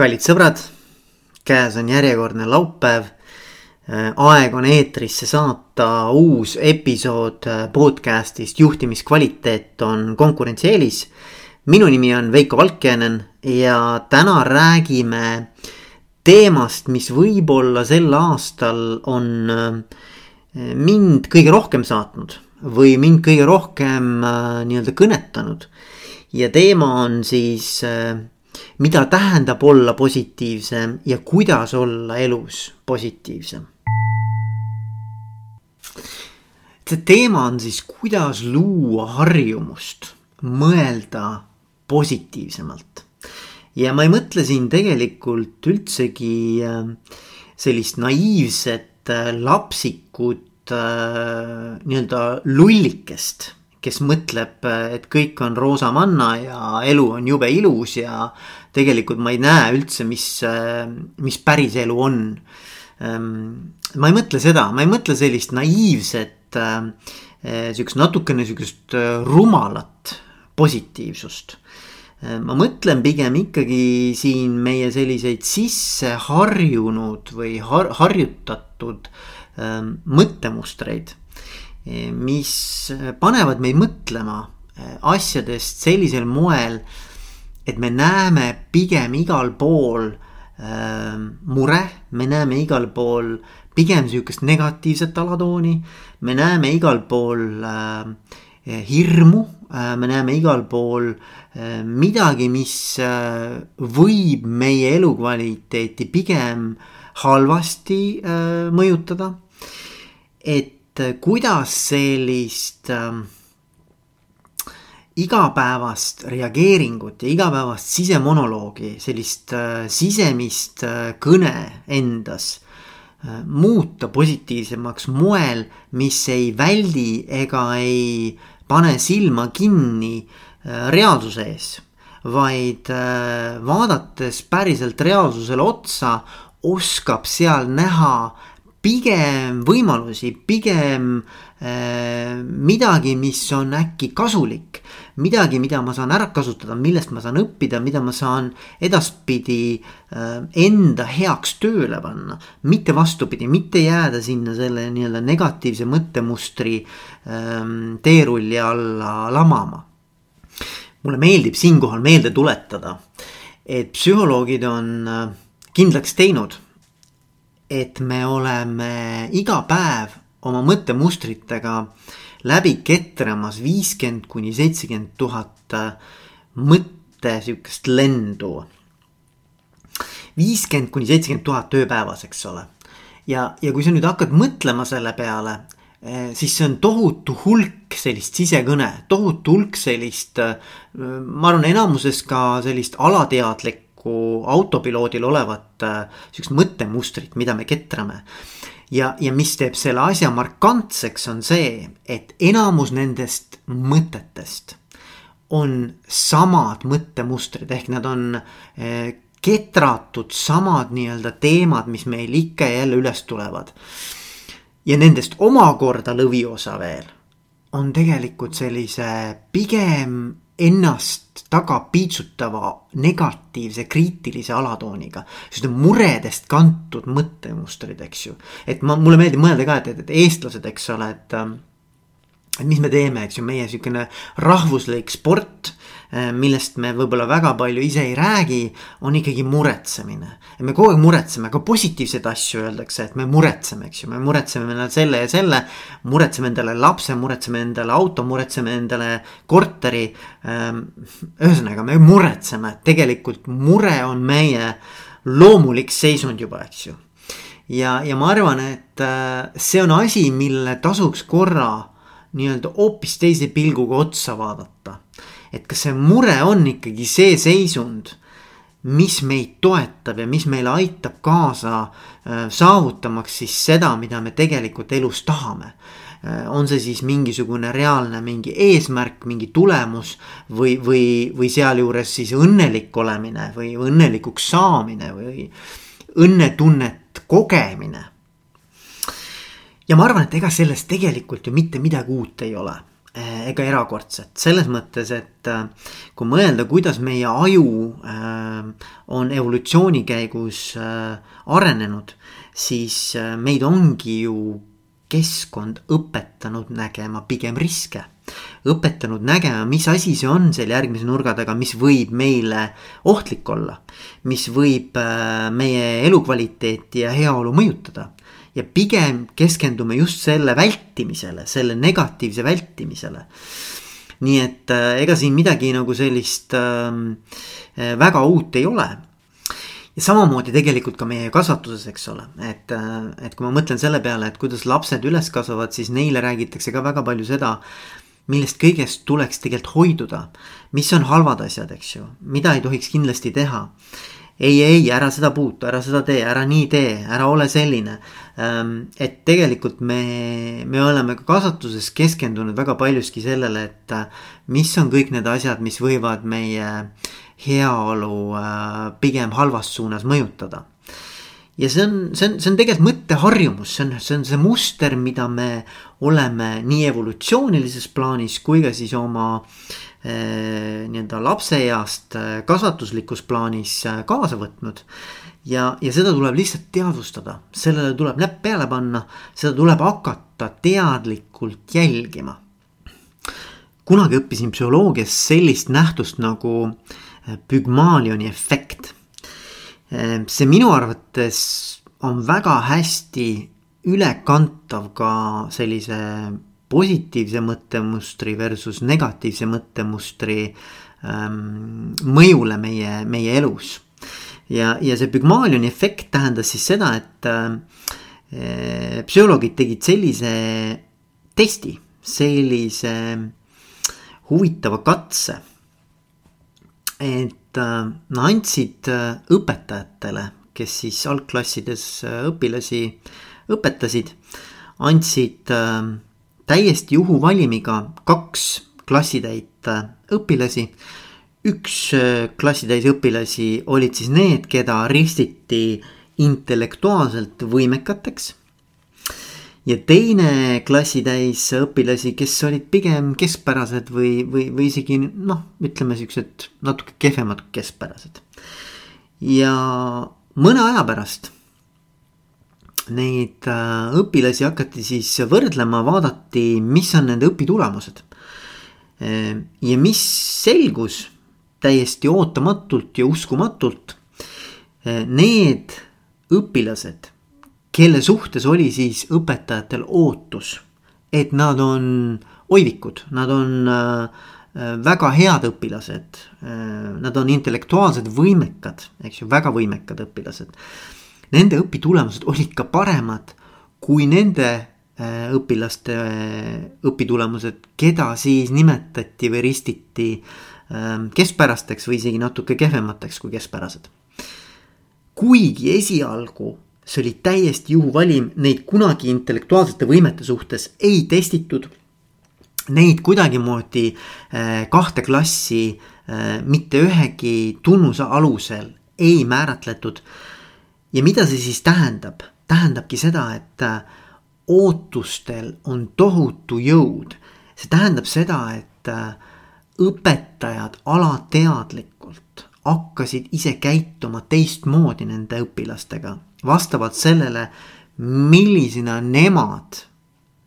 kallid sõbrad, käes on järjekordne laupäev. aeg on eetrisse saata uus episood podcast'ist Juhtimiskvaliteet on konkurentsieelis. minu nimi on Veiko Valkjanen ja täna räägime teemast, mis võib-olla sel aastal on mind kõige rohkem saatnud või mind kõige rohkem nii-öelda kõnetanud. ja teema on siis mida tähendab olla positiivsem ja kuidas olla elus positiivsem. see teema on siis, kuidas luua harjumust mõelda positiivsemalt. ja ma ei mõtle siin tegelikult üldsegi äh, sellist naiivset äh, lapsikut äh, nii-öelda lullikest kes mõtleb, et kõik on roosamanna ja elu on jube ilus ja tegelikult ma ei näe üldse, mis, mis päris elu on. Ehm, ma ei mõtle seda, ma ei mõtle sellist naiivset, eh, sihukest natukene sihukest eh, rumalat positiivsust. Ehm, ma mõtlen pigem ikkagi siin meie selliseid sisse harjunud või har harjutatud ehm, mõttemustreid mis panevad meid mõtlema eh, asjadest sellisel moel, et me näeme pigem igal pool äh, mure, me näeme igal pool pigem sihukest negatiivset alatooni. me näeme igal pool äh, hirmu äh,, me näeme igal pool äh, midagi, mis äh, võib meie elukvaliteeti pigem halvasti äh, mõjutada. et et kuidas sellist äh, igapäevast reageeringut ja igapäevast sisemonoloogi, sellist äh, sisemist äh, kõne endas äh, muuta positiivsemaks moel, mis ei väldi ega ei pane silma kinni äh, reaalsuse ees. vaid äh, vaadates päriselt reaalsusele otsa, oskab seal näha pigem võimalusi, pigem äh, midagi, mis on äkki kasulik. midagi, mida ma saan ära kasutada, millest ma saan õppida, mida ma saan edaspidi äh, enda heaks tööle panna. mitte vastupidi, mitte jääda sinna selle nii-öelda negatiivse mõttemustri äh, teerulli alla lamama. mulle meeldib siinkohal meelde tuletada, et psühholoogid on äh, kindlaks teinud et me oleme iga päev oma mõttemustritega läbi ketramas viiskümmend kuni seitsekümmend tuhat äh, mõtte sihukest lendu. viiskümmend kuni seitsekümmend tuhat ööpäevas, eks ole. ja, ja kui sa nüüd hakkad mõtlema selle peale, äh, siis see on tohutu hulk sellist sisekõne, tohutu hulk sellist, äh, ma arvan, enamuses ka sellist alateadlikku nagu autopiloodil olevat äh, sihukest mõttemustrit, mida me ketrame. ja, ja mis teeb selle asja markantseks, on see, et enamus nendest mõtetest on samad mõttemustrid, ehk nad on äh, ketratud samad nii-öelda teemad, mis meil ikka ja jälle üles tulevad. ja nendest omakorda lõviosa veel on tegelikult sellise pigem ennast taga piitsutava negatiivse kriitilise alatooniga. sest need muredest kantud mõttemustrid, eks ju. et ma, mulle meeldib mõelda ka, et, et, et eestlased, eks ole, et. Mis me teeme, eks ju, meie sihukene rahvuslik sport Äh, millest me võib-olla väga palju ise ei räägi, on ikkagi muretsemine. me kogu aeg muretseme, ka positiivseid asju öeldakse, et me muretseme, eks ju, me muretseme endale selle ja selle. muretseme endale lapse, muretseme endale auto, muretseme endale korteri. Ähm, ühesõnaga, me muretseme, tegelikult mure on meie loomulik seisund juba, eks ju. ja, ja ma arvan, et äh, see on asi, mille tasuks korra nii-öelda hoopis teise pilguga otsa vaadata et kas see mure on ikkagi see seisund, mis meid toetab ja mis meile aitab kaasa äh, saavutamaks siis seda, mida me tegelikult elus tahame äh, on see siis mingisugune reaalne mingi eesmärk, mingi tulemus või, või, või sealjuures siis õnnelik olemine või õnnelikuks saamine või õnnetunnet kogemine. Ja ma arvan, et ega sellest tegelikult ju mitte midagi uut ei ole ega erakordset, selles mõttes, et kui mõelda, kuidas meie aju on evolutsiooni käigus arenenud, siis meid ongi ju keskkond õpetanud nägema pigem riske. õpetanud nägema, mis asi see on seal järgmise nurga taga, mis võib meile ohtlik olla. mis võib meie elukvaliteeti ja heaolu mõjutada. Ja pigem keskendume just selle vältimisele, selle negatiivse vältimisele nii et äh, ega siin midagi nagu sellist ähm, äh, väga uut ei ole ja samamoodi tegelikult ka meie kasvatuses, eks ole, et, äh, et kui ma mõtlen selle peale, et kuidas lapsed üles kasvavad, siis neile räägitakse ka väga palju seda, millest kõigest tuleks tegelikult hoiduda. mis on halvad asjad, eks ju, mida ei tohiks kindlasti teha. Ei, ei, ära seda puutu, ära seda tee, ära nii tee, ära ole selline. Ähm, et tegelikult me, me oleme ka kasvatuses keskendunud väga paljuski sellele, et äh, mis on kõik need asjad, mis võivad meie heaolu äh, pigem halvas suunas mõjutada. ja see on, see on, see on tegelikult mõtteharjumus, see on, see on see muster, mida me oleme nii evolutsioonilises plaanis kui ka siis oma äh, nii-öelda lapseeast äh, kasvatuslikus plaanis kaasa võtnud ja, ja seda tuleb lihtsalt teadvustada, sellele tuleb näpp peale panna, seda tuleb hakata teadlikult jälgima. kunagi õppisin psühholoogias sellist nähtust nagu Pygmalioni efekt. See minu arvates on väga hästi ülekantav ka sellise positiivse mõttemustri versus negatiivse mõttemustri ähm, mõjule meie, meie elus. ja, ja see Pygmalioni efekt tähendas siis seda, et äh, psühholoogid tegid sellise testi, sellise huvitava katse et äh, nad andsid äh, õpetajatele, kes siis algklassides äh, õpilasi õpetasid, andsid täiesti juhuvalimiga kaks klassitäit õpilasi. üks klassitäis õpilasi olid siis need, keda ristiti intellektuaalselt võimekateks ja teine klassitäis õpilasi, kes olid pigem keskpärased või, või, või isegi noh, ütleme siuksed natuke kehvemad keskpärased. ja mõne aja pärast neid äh, õpilasi hakati siis võrdlema, vaadati, mis on nende õpitulemused. Äh, ja mis selgus täiesti ootamatult ja uskumatult. Äh, need õpilased kelle suhtes oli siis õpetajatel ootus, et nad on oivikud, nad on äh, väga head õpilased äh,. Nad on intellektuaalselt võimekad, eks ju, väga võimekad õpilased. Nende õpitulemused olid ka paremad kui nende äh, õpilaste äh, õpitulemused, keda siis nimetati või ristiti äh, keskpärasteks või isegi natuke kehvemateks kui keskpärased. kuigi esialgu see oli täiesti juhuvalim, neid kunagi intellektuaalsete võimete suhtes ei testitud. Neid kuidagimoodi äh, kahte klassi mitte ühegi tunnuse alusel ei määratletud. Ja mida see siis tähendab? tähendabki seda, et äh, ootustel on tohutu jõud. see tähendab seda, et õpetajad alateadlikult hakkasid ise käituma teistmoodi nende õpilastega vastavalt sellele, millisena nemad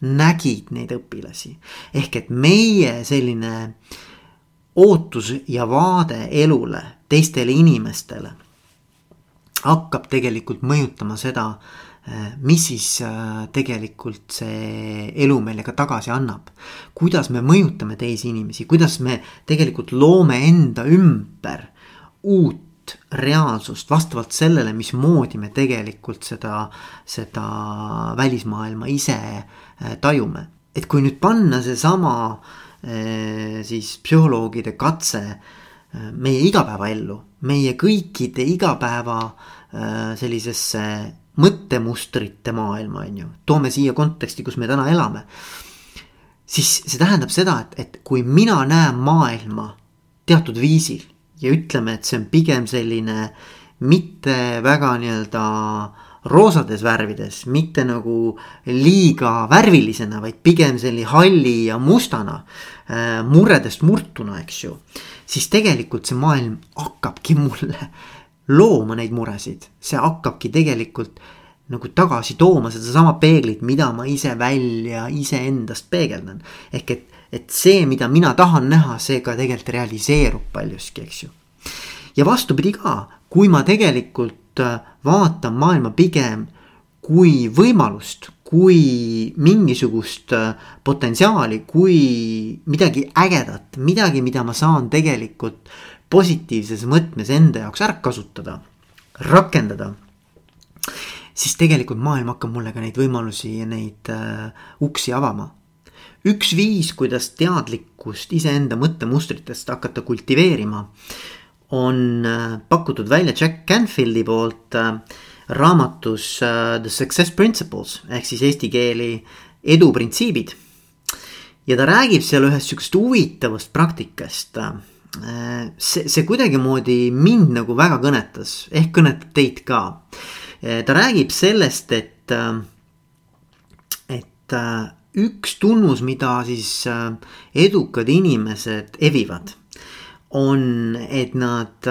nägid neid õpilasi. ehk et meie selline ootus ja vaade elule, teistele inimestele hakkab tegelikult mõjutama seda, mis siis äh, tegelikult see elu meile ka tagasi annab. kuidas me mõjutame teisi inimesi, kuidas me tegelikult loome enda ümber uut reaalsust vastavalt sellele, mismoodi me tegelikult seda, seda välismaailma ise äh, tajume. et kui nüüd panna seesama siis psühholoogide katse äh, meie igapäevaellu, meie kõikide igapäeva sellisesse mõttemustrite maailma, on ju, toome siia konteksti, kus me täna elame. siis see tähendab seda, et, et kui mina näen maailma teatud viisil ja ütleme, et see on pigem selline mitte väga nii-öelda roosades värvides, mitte nagu liiga värvilisena, vaid pigem selline halli ja mustana äh,. murredest murtuna, eks ju. Siis tegelikult see maailm hakkabki mulle looma neid muresid, see hakkabki tegelikult nagu tagasi tooma sedasama peeglit, mida ma ise välja iseendast peegeldan. ehk et, et see, mida mina tahan näha, see ka tegelikult realiseerub paljuski, eks ju. ja vastupidi ka, kui ma tegelikult äh, vaatan maailma pigem kui võimalust, kui mingisugust äh, potentsiaali, kui midagi ägedat, midagi, mida ma saan tegelikult positiivses mõtmes enda jaoks ära kasutada, rakendada siis tegelikult maailm hakkab mulle ka neid võimalusi ja neid äh, uksi avama. üks viis, kuidas teadlikkust iseenda mõttemustritest hakata kultiveerima, on äh, pakutud välja Jack Canfieldi poolt äh, raamatus äh, The Success Principles ehk siis eesti keeli eduprintsiibid. ja ta räägib seal ühest sihukesest huvitavast praktikast äh, see, see kuidagimoodi mind nagu väga kõnetas, ehk kõnetab teid ka Eh, ta räägib sellest, et, äh, et äh, üks tunnus, mida siis äh, edukad inimesed evivad, on, et nad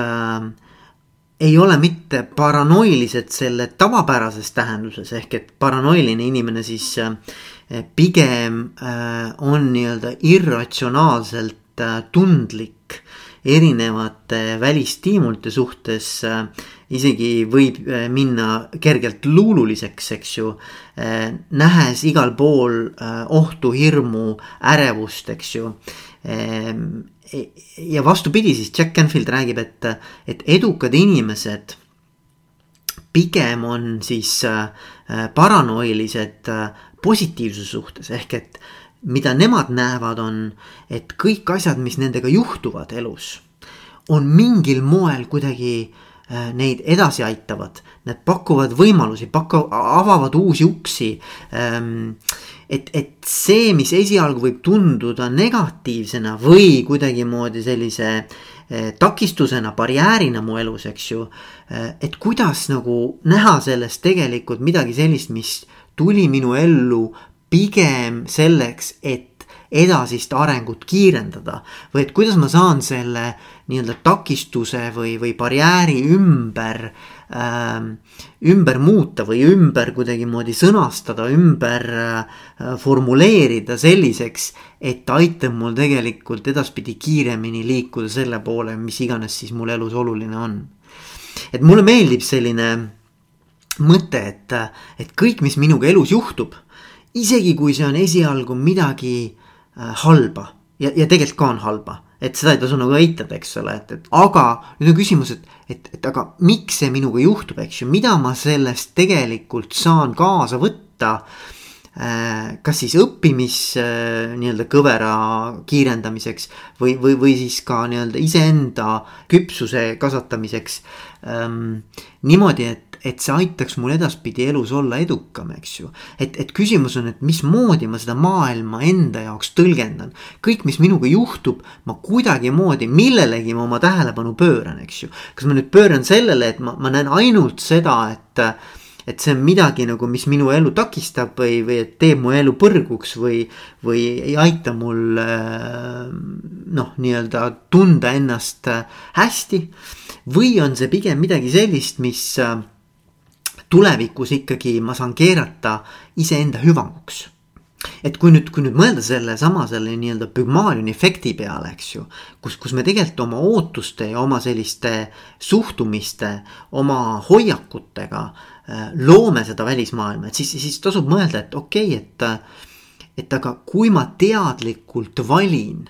ei ole mitte paranoilised selle tavapärases tähenduses, ehk et paranoiline inimene siis pigem on nii-öelda irratsionaalselt tundlik erinevate välistiimulite suhtes äh, isegi võib äh, minna kergelt luululiseks, eks ju. Äh, nähes igal pool ohtu, hirmu, ärevust, eks ju. Ja vastupidi, siis Jack Canfield räägib, et, et edukad inimesed pigem on siis paranoilised positiivsuse suhtes ehk et mida nemad näevad, on, et kõik asjad, mis nendega juhtuvad elus, on mingil moel kuidagi äh, neid edasi aitavad. Nad pakuvad võimalusi, paku-, avavad uusi uksi ähm,. Et, et see, mis esialgu võib tunduda negatiivsena või kuidagimoodi sellise äh, takistusena, barjäärina mu elus, eks ju äh,. et kuidas nagu näha sellest tegelikult midagi sellist, mis tuli minu ellu pigem selleks, et edasist arengut kiirendada. või et kuidas ma saan selle nii-öelda takistuse või, või barjääri ümber äh,, ümber muuta või ümber kuidagimoodi sõnastada, ümber äh, formuleerida selliseks, et ta aitab mul tegelikult edaspidi kiiremini liikuda selle poole, mis iganes siis mul elus oluline on. et mulle meeldib selline mõte, et, et kõik, mis minuga elus juhtub isegi kui see on esialgu midagi halba ja, ja tegelikult ka on halba, et seda ei tasu nagu eitada, eks ole, et, et aga nüüd on küsimus, et, et, et aga miks see minuga juhtub, eks ju, mida ma sellest tegelikult saan kaasa võtta äh,. kas siis õppimis äh, nii-öelda kõvera kiirendamiseks või, või, või siis ka nii-öelda iseenda küpsuse kasvatamiseks ähm,. niimoodi, et et see aitaks mul edaspidi elus olla edukam, eks ju. et, et küsimus on, et mismoodi ma seda maailma enda jaoks tõlgendan. kõik, mis minuga juhtub, ma kuidagimoodi millelegi ma oma tähelepanu pööran, eks ju. kas ma nüüd pööran sellele, et ma, ma näen ainult seda, et et see on midagi nagu, mis minu elu takistab või, või teeb mu elu põrguks või, või ei aita mul noh, nii-öelda tunda ennast hästi. või on see pigem midagi sellist, mis tulevikus ikkagi ma saan keerata iseenda hüvanguks. et kui nüüd, kui nüüd mõelda sellesama selle nii-öelda Pygmalioni efekti peale, eks ju. kus, kus me tegelikult oma ootuste ja oma selliste suhtumiste, oma hoiakutega äh, loome seda välismaailma, et siis, siis tasub mõelda, et okei okay,, et. et aga kui ma teadlikult valin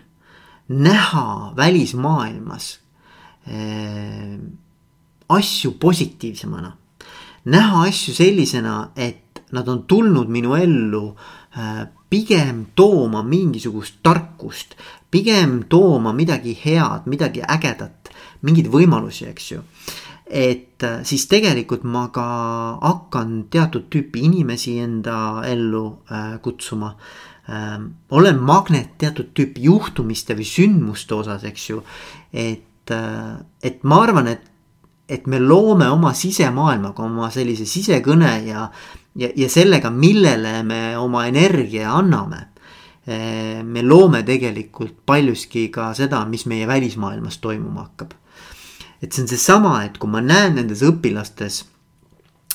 näha välismaailmas äh, asju positiivsemana näha asju sellisena, et nad on tulnud minu ellu äh, pigem tooma mingisugust tarkust, pigem tooma midagi head, midagi ägedat, mingeid võimalusi, eks ju. et äh, siis tegelikult ma ka hakkan teatud tüüpi inimesi enda ellu äh, kutsuma ähm, olen magnet teatud tüüpi juhtumiste või sündmuste osas, eks ju. et, et ma arvan, et et me loome oma sisemaailmaga oma sellise sisekõne ja, ja, ja sellega, millele me oma energia anname. me loome tegelikult paljuski ka seda, mis meie välismaailmas toimuma hakkab. et see on seesama, et kui ma näen nendes õpilastes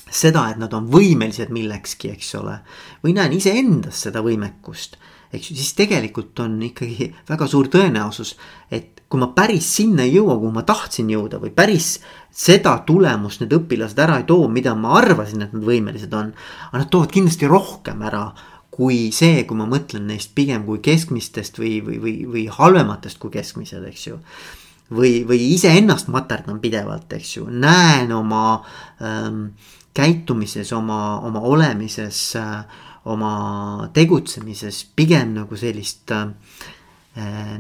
seda, et nad on võimelised millekski, eks ole, või näen iseendas seda võimekust eks ju, siis tegelikult on ikkagi väga suur tõenäosus, et kui ma päris sinna ei jõua, kuhu ma tahtsin jõuda või päris seda tulemust need õpilased ära ei too, mida ma arvasin, et nad võimelised on. aga nad toovad kindlasti rohkem ära kui see, kui ma mõtlen neist pigem kui keskmistest või, või, või, või halvematest kui keskmised, eks ju. või, või iseennast materdan pidevalt, eks ju, näen oma ähm, käitumises, oma, oma olemises äh, oma tegutsemises pigem nagu sellist äh,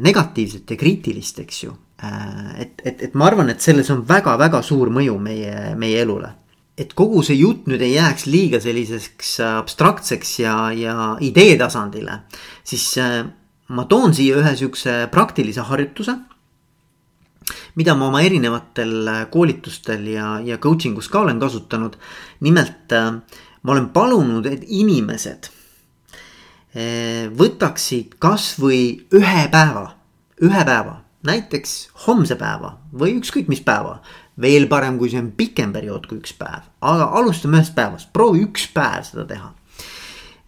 negatiivset ja kriitilist, eks ju äh,. et, et, et ma arvan, et selles on väga-väga suur mõju meie, meie elule. et kogu see jutt nüüd ei jääks liiga selliseks abstraktseks ja, ja idee tasandile, siis äh, ma toon siia ühe sihukese praktilise harjutuse mida ma oma erinevatel koolitustel ja, ja coaching us ka olen kasutanud. nimelt äh, ma olen palunud, et inimesed võtaksid kasvõi ühe päeva, ühe päeva, näiteks homse päeva või ükskõik mis päeva. veel parem, kui see on pikem periood kui üks päev, aga alustame ühest päevast, proovi üks päev seda teha.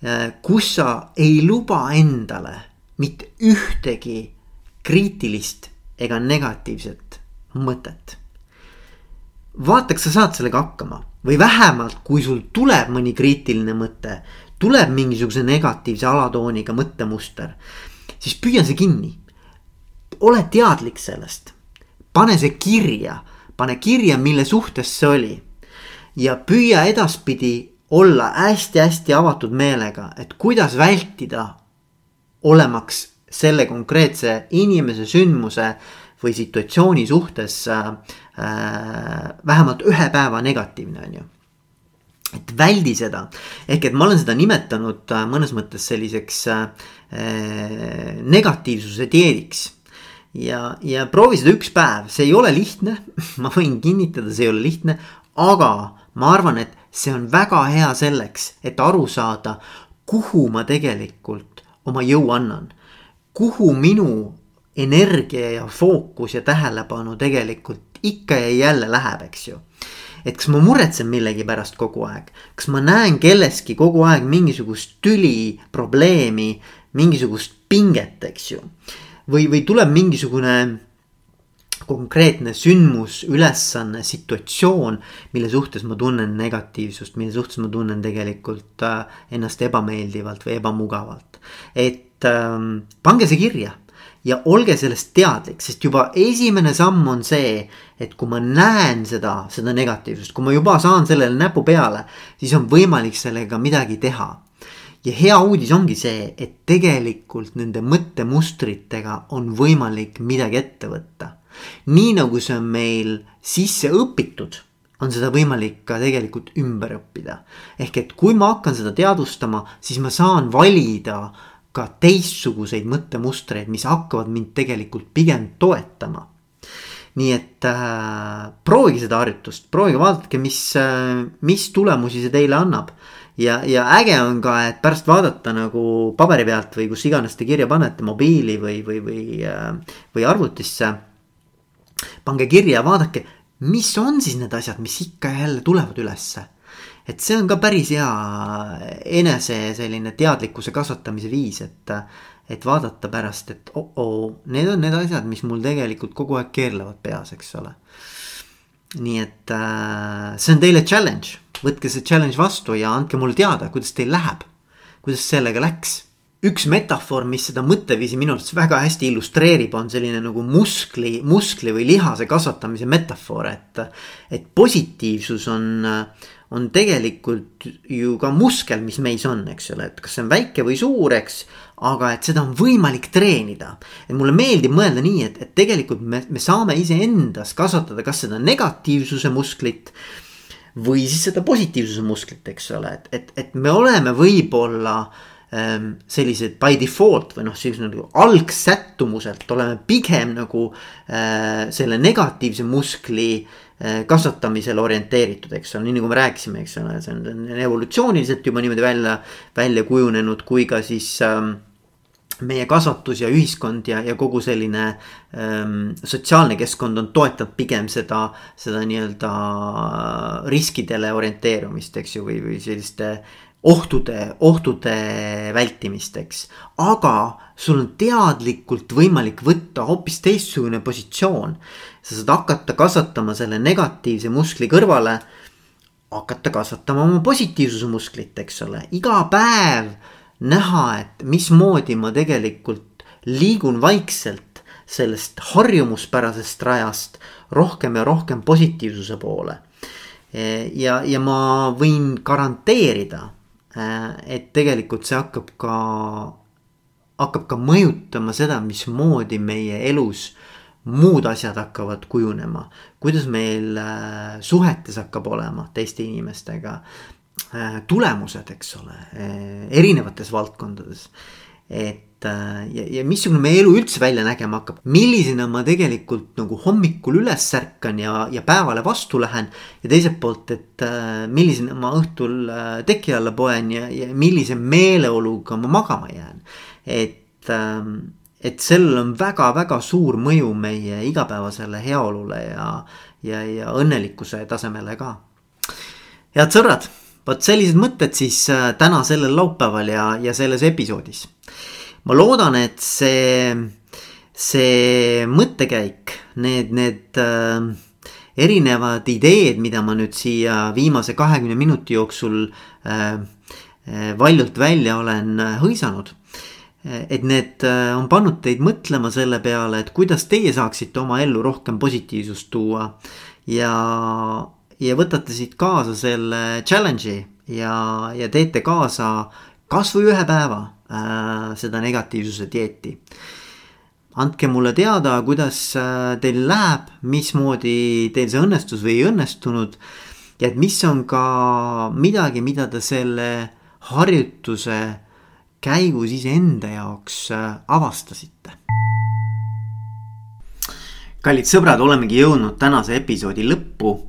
Eh, kus sa ei luba endale mitte ühtegi kriitilist ega negatiivset mõtet. vaata, kas sa saad sellega hakkama või vähemalt, kui sul tuleb mõni kriitiline mõte, tuleb mingisuguse negatiivse alatooniga mõttemuster, siis püüa see kinni. ole teadlik sellest, pane see kirja, pane kirja, mille suhtes see oli. ja püüa edaspidi olla hästi-hästi avatud meelega, et kuidas vältida olemaks selle konkreetse inimese, sündmuse või situatsiooni suhtes äh, äh, vähemalt ühe päeva negatiivne, on ju et väldi seda, ehk et ma olen seda nimetanud äh, mõnes mõttes selliseks äh, negatiivsuse dieediks. ja, ja proovi seda üks päev, see ei ole lihtne ma võin kinnitada, see ei ole lihtne, aga ma arvan, et see on väga hea selleks, et aru saada, kuhu ma tegelikult oma jõu annan. kuhu minu energia ja fookus ja tähelepanu tegelikult ikka ja jälle läheb, eks ju. Et kas ma muretsen millegi pärast kogu aeg, kas ma näen kelleski kogu aeg mingisugust tüli, probleemi, mingisugust pinget, eks ju. või, või tuleb mingisugune konkreetne sündmus, ülesanne, situatsioon, mille suhtes ma tunnen negatiivsust, mille suhtes ma tunnen tegelikult äh, ennast ebameeldivalt või ebamugavalt. et ähm, pange see kirja ja olge sellest teadlik, sest juba esimene samm on see, et kui ma näen seda, seda negatiivsust, kui ma juba saan sellele näpu peale, siis on võimalik sellega midagi teha. ja hea uudis ongi see, et tegelikult nende mõttemustritega on võimalik midagi ette võtta. nii nagu see on meil sisse õpitud, on seda võimalik ka tegelikult ümber õppida. ehk et kui ma hakkan seda teadvustama, siis ma saan valida ka teistsuguseid mõttemustreid, mis hakkavad mind tegelikult pigem toetama. nii et äh, proovige seda harjutust, proovige vaadake, mis äh,, mis tulemusi see teile annab. ja, ja äge on ka, et pärast vaadata nagu paberi pealt või kus iganes te kirja panete, mobiili või, või, või äh,, või arvutisse. pange kirja, vaadake, mis on siis need asjad, mis ikka ja jälle tulevad ülesse et see on ka päris hea enese selline teadlikkuse kasvatamise viis, et. et vaadata pärast, et oh-oh, need on need asjad, mis mul tegelikult kogu aeg keerlevad peas, eks ole. nii et äh, see on teile challenge, võtke see challenge vastu ja andke mulle teada, kuidas teil läheb. kuidas sellega läks üks metafoor, mis seda mõtteviisi minu arvates väga hästi illustreerib, on selline nagu muskli, muskli või lihase kasvatamise metafoor, et. et positiivsus on, on tegelikult ju ka muskel, mis meis on, eks ole, et kas see on väike või suur, eks. aga et seda on võimalik treenida. et mulle meeldib mõelda nii, et, et tegelikult me, me saame iseendas kasvatada kas seda negatiivsuse musklit. või siis seda positiivsuse musklit, eks ole, et, et, et me oleme võib-olla ähm, sellised by default või noh, sellised nagu algsättumuselt oleme pigem nagu äh, selle negatiivse muskli äh, kasvatamisele orienteeritud, eks ole, nii nagu me rääkisime, eks ole, see on, evolutsiooniliselt juba niimoodi välja, välja kujunenud, kui ka siis ähm, meie kasvatus ja ühiskond ja, ja kogu selline ähm, sotsiaalne keskkond on toetanud pigem seda, seda nii-öelda riskidele orienteerumist, eks ju, või, või selliste ohtude, ohtude vältimist, eks. aga sul on teadlikult võimalik võtta hoopis teistsugune positsioon. sa saad hakata kasvatama selle negatiivse muskli kõrvale, hakata kasvatama oma positiivsuse musklit, eks ole, iga päev näha, et mismoodi ma tegelikult liigun vaikselt sellest harjumuspärasest rajast rohkem ja rohkem positiivsuse poole. ja, ja ma võin garanteerida, et tegelikult see hakkab ka, hakkab ka mõjutama seda, mismoodi meie elus muud asjad hakkavad kujunema. kuidas meil äh, suhetes hakkab olema teiste inimestega Äh, tulemused, eks ole, äh, erinevates valdkondades. et äh, ja, ja missugune meie elu üldse välja nägema hakkab, millisena ma tegelikult nagu hommikul üles ärkan ja, ja päevale vastu lähen. ja teiselt poolt, et millisena ma õhtul teki alla poen ja, ja millise meeleoluga ma magama jään. et ähm, et sellel on väga-väga suur mõju meie igapäevasele heaolule ja, ja, ja õnnelikkuse tasemele ka. head sõbrad vot sellised mõtted siis äh, täna sellel laupäeval ja, ja selles episoodis. Ma loodan, et see, see mõttekäik, need, need äh, erinevad ideed, mida ma nüüd siia viimase kahekümne minuti jooksul äh, äh valjult välja olen äh, hõisanud et need on pannud teid mõtlema selle peale, et kuidas teie saaksite oma ellu rohkem positiivsust tuua. ja, ja võtate siit kaasa selle challenge'i ja, ja teete kaasa kasvõi ühe päeva äh, seda negatiivsuse dieeti. andke mulle teada, kuidas äh, teil läheb, mismoodi teil see õnnestus või ei õnnestunud. ja et mis on ka midagi, mida te selle harjutuse käigus iseenda jaoks äh, avastasite kallid sõbrad, olemegi jõudnud tänase episoodi lõppu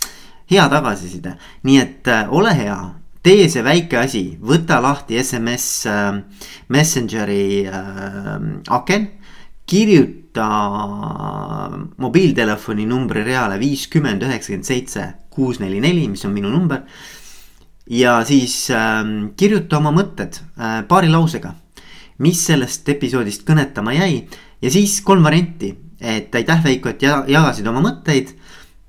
hea tagasiside, nii et äh, ole hea, tee see väike asi, võta lahti SMS äh, Messengeri äh, aken. kirjuta mobiiltelefoni numbri reale viiskümmend üheksakümmend seitse kuus neli neli, mis on minu number. ja siis äh, kirjuta oma mõtted paari lausega, mis sellest episoodist kõnetama jäi. Ja siis kolm varianti, et aitäh, Veiko, et jagasid oma mõtteid